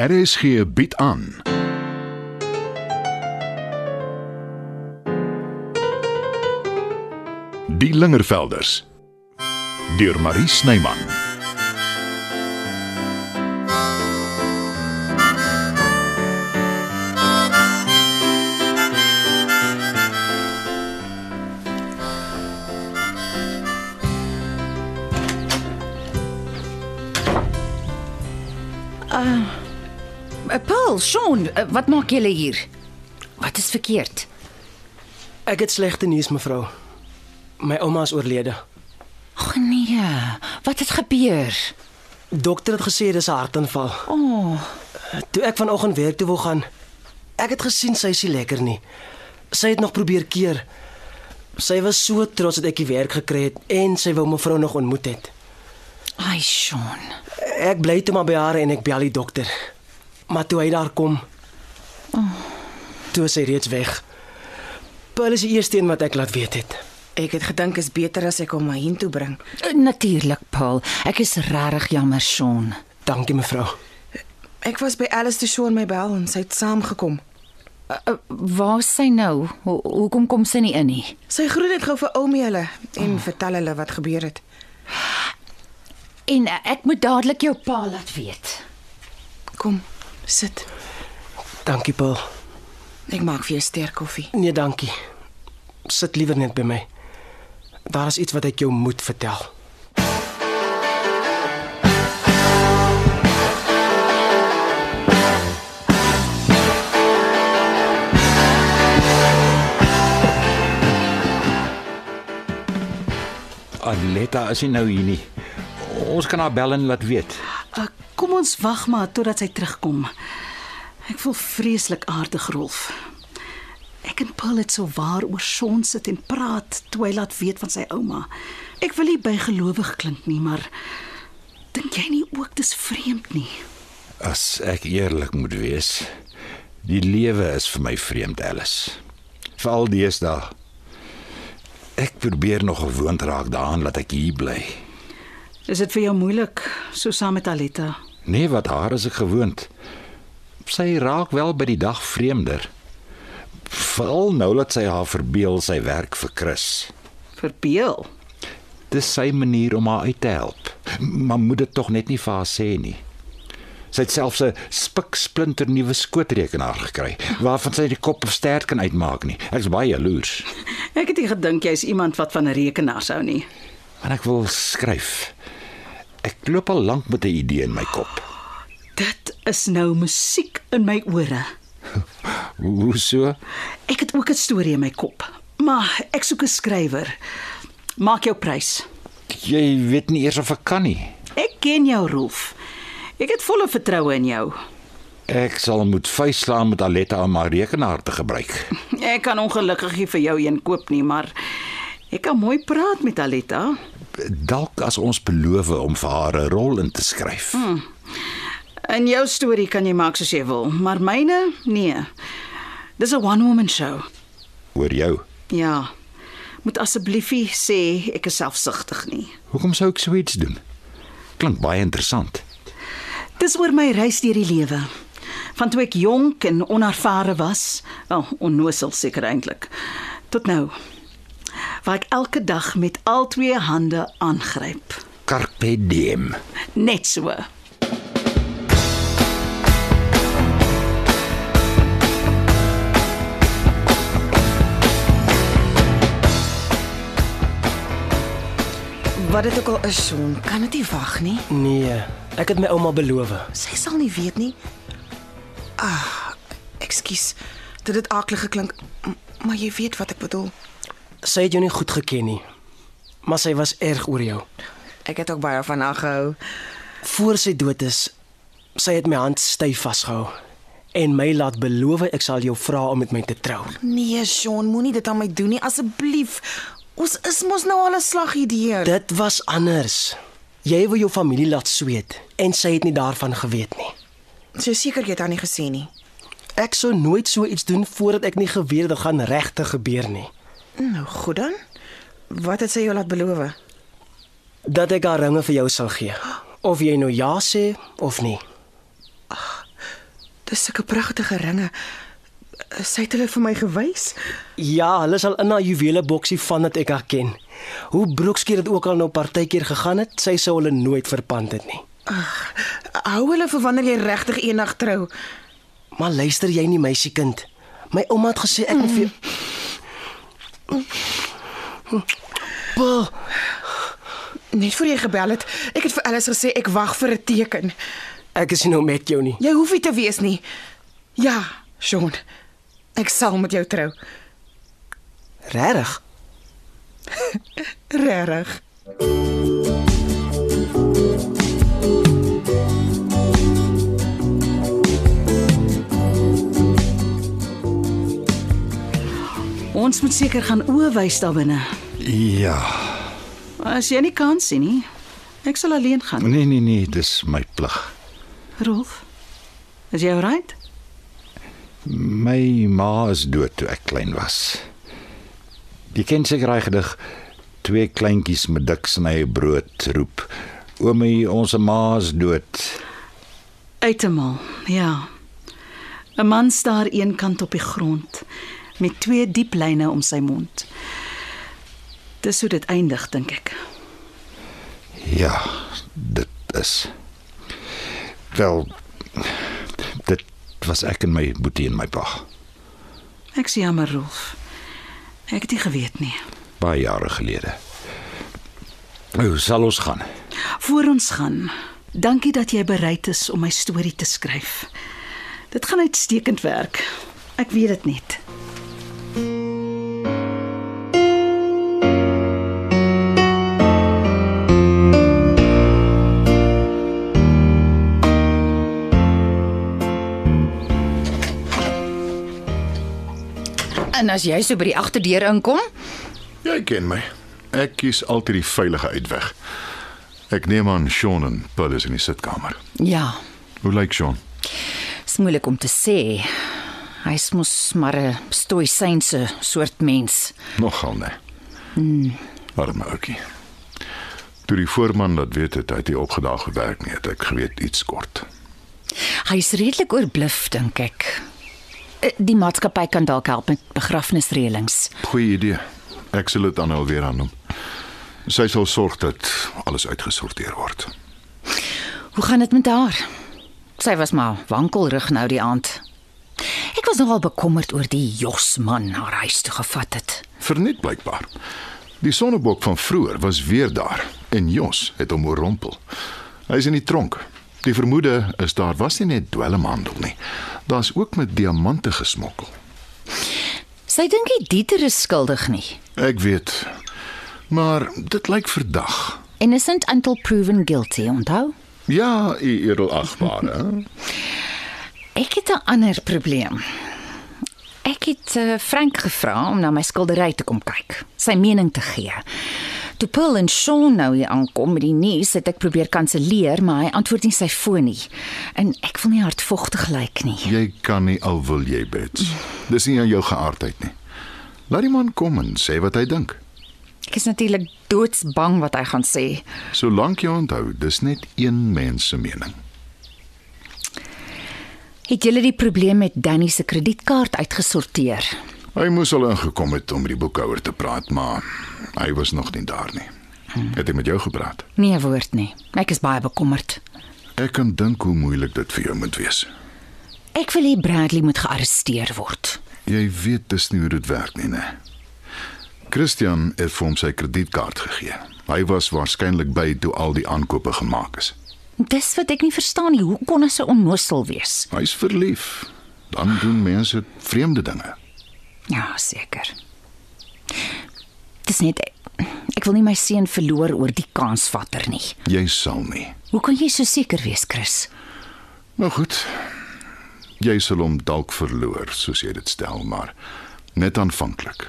RSG bied aan. Die Lingervelders deur Marie Snyman. Uh, Paul, Sean, uh, wat maak julle hier? Wat is verkeerd? Ek het slegte nuus, mevrou. My ouma is oorlede. Ag nee, wat het gebeur? Dokter het gesê dis 'n hartaanval. O, oh, Toe ek vanoggend werk toe wou gaan, ek het gesien sy is nie lekker nie. Sy het nog probeer keer. Sy was so trots dat ek die werk gekry het en sy wou mevrou nog ontmoet het. ai Sean. Ek bly toe maar by haar en ek bel die dokter. Maar toe hy daar kom, toe is hy reeds weg. Paul is die eerste een wat ek laat weet het. Ek het gedink is beter as ek hom maar hiertoe bring. Uh, Natuurlik, Paul. Ek is regtig jammer, Sean. Dankie mevrou. Ek was by Alice te Shore my bel en sy het saamgekom. Uh, uh, waar is sy nou? Ho hoekom kom sy nie in nie? Sy groet net gou vir oumie hulle en oh. vertel hulle wat gebeur het. En uh, ek moet dadelik jou pa laat weet. Kom, sit. Dankie Paul. Ek maak vir jou sterk koffie. Nee, dankie. Sit liewer net by my. Daar is iets wat ek jou moet vertel. Aletta is nie nou hier nie. Ons kan haar bel en laat weet. Uh, kom ons wag maar totdat sy terugkom. Ek voel vreeslik aardig, Rolf. Ek en Paul het so waar oor Sean sit en praat toe hy laat weet van sy ouma. Ek wil nie bygelowig klink nie, maar dink jy nie ook dis vreemd nie? As ek eerlik moet wees, die lewe is vir my vreemd, Alice. Veral deesdae. Ek probeer nog gewoond raak daaraan dat ek hier bly. Is dit vir jou moeilik so saam met Aletta? Nee, wat haar is ek gewoond. Sy raak wel by die dag vreemder. Veral nou dat sy haar verbeel sy werk vir Chris. Verbeel. Dis sy manier om haar uit te help. Maar moet dit tog net nie vir haar sê nie. Sy het selfs 'n spiksplinter nuwe skootrekenaar gekry waarvan sy die kop of stert kan uitmaak nie. Ek's baie jaloers. Ek het nie gedink jy's iemand wat van 'n rekenaar sou nie. Want ek wil skryf. Ek loop al lank met 'n idee in my kop. Dit is nou musiek in my ore. Hoe so? Ek het ook 'n storie in my kop, maar ek soek 'n skrywer. Maak jou prys. Jy weet nie eers of ek kan nie. Ek ken jou, Rolf. Ek het volle vertroue in jou. Ek sal moet vuislaan met Aletta om haar rekenaar te gebruik. Ek kan ongelukkig nie vir jou een koop nie, maar ek kan mooi praat met Aletta. Dalk as ons beloof om vir haar 'n rol in te skryf. Hmm. In jou storie kan jy maak soos jy wil, maar myne, nee. Dis 'n one woman show. Oor jou. Ja. Moet asseblief nie sê ek is selfsugtig nie. Hoekom sou ek so iets doen? Klink baie interessant. Dis oor my reis deur die lewe. Van toe ek jonk en onervare was, wel, onnosel seker eintlik, tot nou. Waar ek elke dag met al twee hande aangryp. Carpe diem. Net so. Wat dit ook al is, Sean, kan dit nie wag nie. Nee, ek het my ouma beloof. Sy sal nie weet nie. Ah, ekskuus. Dit het aklig geklink, maar jy weet wat ek bedoel. Sy het jou nie goed geken nie. Maar sy was erg oor jou. Ek het ook baie van haar gehou. Voor sy dood is, sy het my hand styf vasgehou en my laat beloof ek sal jou vra om met my te trou. Nee, Sean, moenie dit aan my doen nie asseblief. Ons is mos nou al 'n slag hierdeur. Dit was anders. Jy wou jou familie laat sweet en sy het nie daarvan geweet nie. Sy is seker jy het haar nie gesien nie. Ek sou nooit so iets doen voordat ek nie geweet het dit gaan regtig gebeur nie. Nou goed dan. Wat het sy jou laat beloof? Dat ek haar ringe vir jou sal gee. Of jy nou ja sê of nie. Dis sulke pragtige ringe. Sy het hulle vir my gewys. Ja, hulle sal in haar juwele boksie van dit ek haar ken. Hoe broekskeer dit ook al nou partykeer gegaan het, sy sou hulle nooit verpand het nie. Hou hulle vir wanneer jy regtig eendag trou. Maar luister jy nie meisiekind? My ouma het gesê ek moet vir Paul, Net voor jy gebel het, ek het vir Alice gesê ek wag vir 'n teken. ek is nie nou met jou nie. Jy hoef nie te wees nie. Ja, Sean. Ek sal met jou trou. Regtig? Regtig. Ons moet seker gaan oë wys daar binne. Ja. As jy nie kan sien nie, ek sal alleen gaan. Nee nee nee, dis my plig. Rolf. Is jy reg? My ma is dood toe ek klein was. Jy ken seker daai gedig twee kleintjies met dik sny brood roep. Oomie, ons ma is dood. Uittemal. Ja. 'n Man staar eenkant op die grond met twee diep lyne om sy mond. Dis hoe dit eindig, dink ek. Ja, dit is. Wel dit was ek en my boetie en my pa. Ek sê jammer, Rolf. Ek het nie geweet nie. Baie jare gelede. Nou, sal ons gaan. Voor ons gaan. Dankie dat jy bereid is om my storie te skryf. Dit gaan uitstekend werk. Ek weet dit net. As jy so by die agterdeur inkom, Jy ken my. Ek kies altyd die veilige uitweg. Ek neem aan Sean en Paul is in die sitkamer. ja, Hoe lyk Sean? is moeilik om te sê. Hy's mos maar 'n stoïsynse soort mens. Nogal nee. Mm. Arme ouetjie. Toe die voorman dat weet het, hy het hy opgedaag gewerk nie, het ek geweet iets kort. Hy's redelik oorbluf dink ek. Eh, Die maatskappy kan dalk help met begrafnisreëlings. Goeie idee. Ek sal dit dan alweer aannoem. Sy sal sorg dat alles uitgesorteer word. Hoe gaan dit met haar? Sy was maar wankelrig nou die aand. Ek was nogal bekommerd oor die Josman haar huis toe gevat het. Verniet blykbaar. Die sonnebok van vroeër was weer daar en Jos het hom oorrompel. Hy is in die tronk. Die vermoede is daar was nie net dwelmhandel nie. Daar's ook met diamante gesmokkel. Sy dink nie Dieter is skuldig nie. Ek weet. Maar dit lyk verdag. Innocent until proven guilty, onthou? Ja, u edelagbare. Ek het 'n ander probleem. Ek het uh, Frank gevra om na my skildery te kom kyk, sy mening te gee. Toe Paul en Sean nou hier aankom met die nuus, het ek probeer kanselleer, maar hy antwoord nie sy foon nie. En ek wil nie hardvogtig lyk nie. jy kan nie al wil jy bets. Dis nie aan jou geaardheid nie. Laat die man kom en sê wat hy dink. Ek is natuurlik doodsbang wat hy gaan sê. Solank jy onthou, dis net een mens se mening. Het julle die probleem met Danny se kredietkaart uitgesorteer? Hy moes al ingekom het om met die boekhouer te praat, maar hy was nog nie daar nie. Het hy met jou gepraat? Nee woord nie. Ek is baie bekommerd. Ek kan dink hoe moeilik dit vir jou moet wees. Ek wil hê Bradley moet gearresteer word. Jy weet dis nie hoe dit werk nie, né? Christian het vir hom sy kredietkaart gegee. Hy was waarskynlik by toe al die aankope gemaak is. Dis wat ek nie verstaan nie. Hoe kon hy so onnoosel wees? Hy's verlief. Dan doen mense vreemde dinge. Ja, seker. Dis net ek wil nie my seun verloor oor die kansvatter nie. Jy sal nie. Hoe kan jy so seker wees, Chris? Nou goed. Jy sal hom dalk verloor, soos jy dit stel, maar net aanvanklik.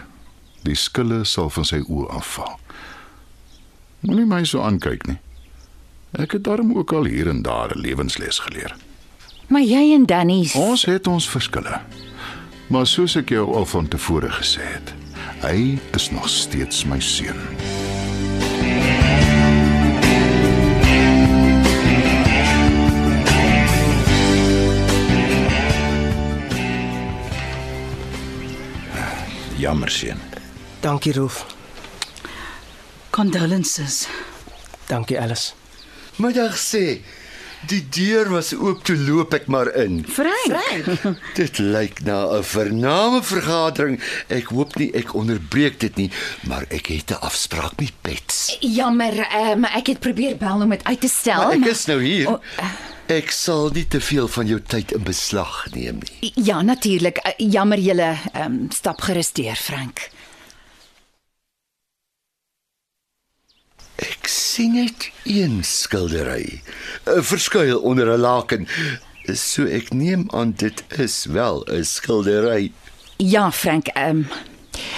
Die skille sal van sy oë afval. Moenie my so aankyk nie. Ek het darm ook al hier en daar 'n lewensles geleer. Maar jy en Danny, Ons het ons verskille. Maar soos ek jou al van tevore gesê het, hy is nog steeds my seun. Jammer seun. Dankie Rolf. Condolences. Dankie Alice. Middag sê Die deur was oop toe loop ek maar in. Frank. Dit lyk na 'n vername vergadering. Ek hoop nie ek onderbreek dit nie, maar ek het 'n afspraak met Pets. Jammer, uh, maar ek het probeer bel om dit uit te stel. Maar ek is nou hier. O, Ek sal nie te veel van jou tyd in beslag neem nie. Ja, natuurlik. Uh, jammer julle um, stap gerus deur, Frank. Ek sien net een skildery, 'n verskuil onder 'n laken. So ek neem aan dit is wel 'n skildery. Ja, Frank, um,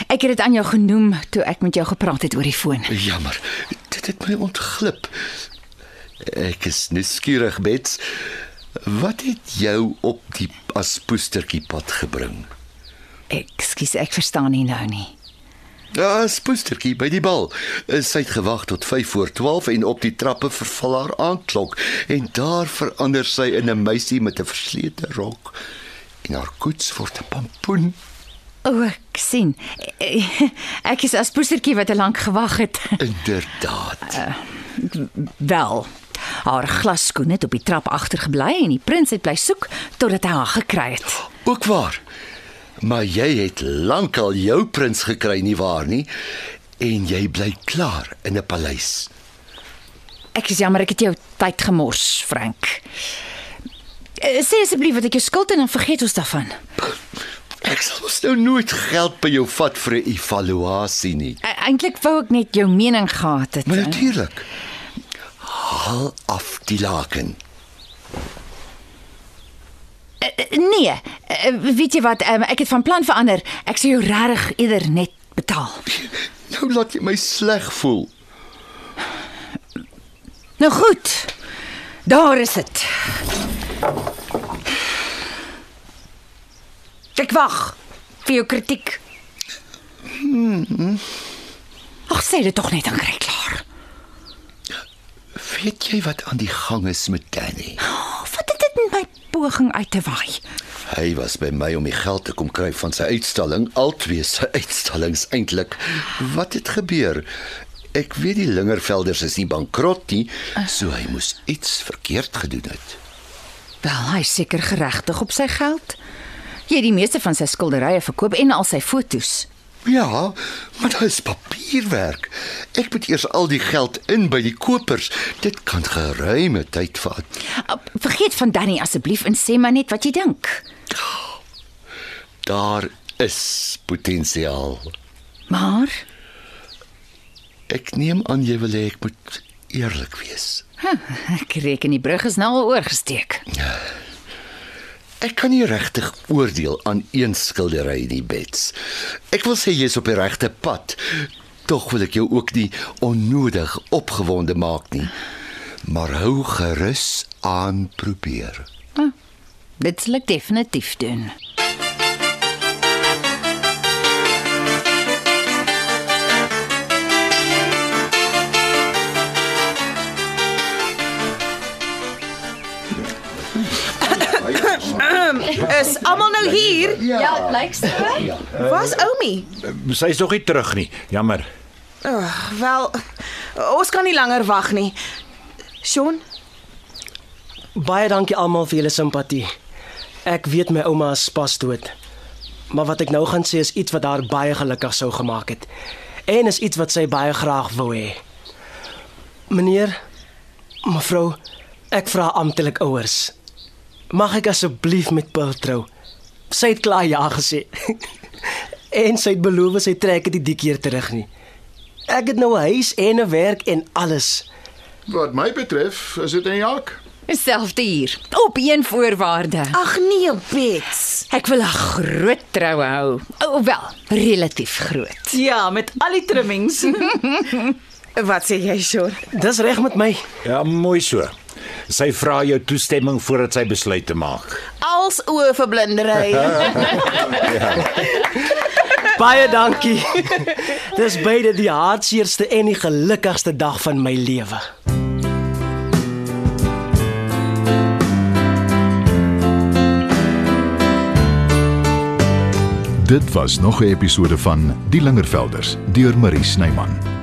ek het dit aan jou genoem toe ek met jou gepraat het oor die foon. Jammer, dit het my ontglip. Ek is nuuskierig, Bets. Wat het jou op die aspoestertjie pad gebring? Ekskuus, ek verstaan nie nou nie. Ja, spoestertjie by die bal. Sy het gewag tot 5 voor 12 en op die trappe verval haar aandklok en daar verander sy in 'n meisie met 'n verslete rok en haar koets word 'n pampoen. O, ek sien. Ek is as poestertjie wat te lank gewag het. Inderdaad. Wel. Haar glasskoen het op die trap agtergebly en die prins het bly soek totdat hy haar gekry het. Ook waar. Maar jy het lankal jou prins gekry nie waar nie en jy bly klaar in 'n paleis. Ek is jammer ek het jou tyd gemors, Frank. Eh, Sê asseblief wat ek jou skuld en dan vergeet ons daarvan. Ek sal mos nou nooit geld by jou vat vir 'n evaluasie nie. Eintlik wou ek net jou mening gehad het. Maar natuurlik. Haal af die laken. Eh, Nee, eh, weet jy wat, um, ek het van plan verander. Ek sal jou regtig eerder net betaal. Nou laat jy my sleg voel. Nou goed. Daar is dit. Ek wag vir jou kritiek. Ag, sê dit tog net dan kry ek klaar. Weet jy wat aan die gang is met Danny? Oh, wat het dit met my poging uit te waai? Hy was by my om die geld te kom kry van sy uitstalling, altwee sy uitstallings eintlik. Wat het gebeur? Ek weet die Lingervelders is nie bankrot nie, so hy moes iets verkeerd gedoen het. Wel, hy seker geregtig op sy geld. Jy het die meeste van sy skilderye verkoop en al sy fotos. Ja, maar dit is papierwerk. Ek moet eers al die geld in by die kopers. Dit kan geruime tyd vat. Uh, Vergeet van Danny asseblief en sê maar net wat jy dink. Daar is potensiaal. Maar Ek neem aan jy wil hê ek moet eerlik wees. huh, ek reken die brug is nou al oorgesteek. Ek kan nie regtig oordeel aan een skildery nie, Bets. Ek wil sê jy's op die regte pad. Tog wil ek jou ook nie onnodig opgewonde maak nie. Maar hou gerus aan probeer. Dit sal ek definitief doen. Is almal nou hier? Ja, dit lyk so. Was Oumi? Sy is nog nie terug nie. Jammer. Oh, wel, ons kan nie langer wag nie. Sean, Baie dankie almal vir julle simpatie. Ek weet my ouma is pas dood. Maar wat ek nou gaan sê is iets wat haar baie gelukkig sou gemaak het. En is iets wat sy baie graag wou hê. Meneer, mevrou, ek vra amptelik ouers. Mag ek asseblief met Paul trou? Sy het klaar ja gesê. en sy het beloof sy trek dit die keer terug nie. Ek het nou 'n huis en 'n werk en alles. Wat my betref, is dit 'n jak. Selfde hier. Op een voorwaarde. ag nee, Bets. Ek wil 'n groot troue hou. O, wel, relatief groot. Ja, met al die trimmings. Wat sê jy, Sean? Dis reg met my. Ja, mooi so. Sy vra jou toestemming voordat sy besluit te maak. Als oë vir blindery. Baie dankie. Dis beide die hartseerste en die gelukkigste dag van my lewe. Dit was nog 'n episode van Die Lingervelders deur Marie Snyman.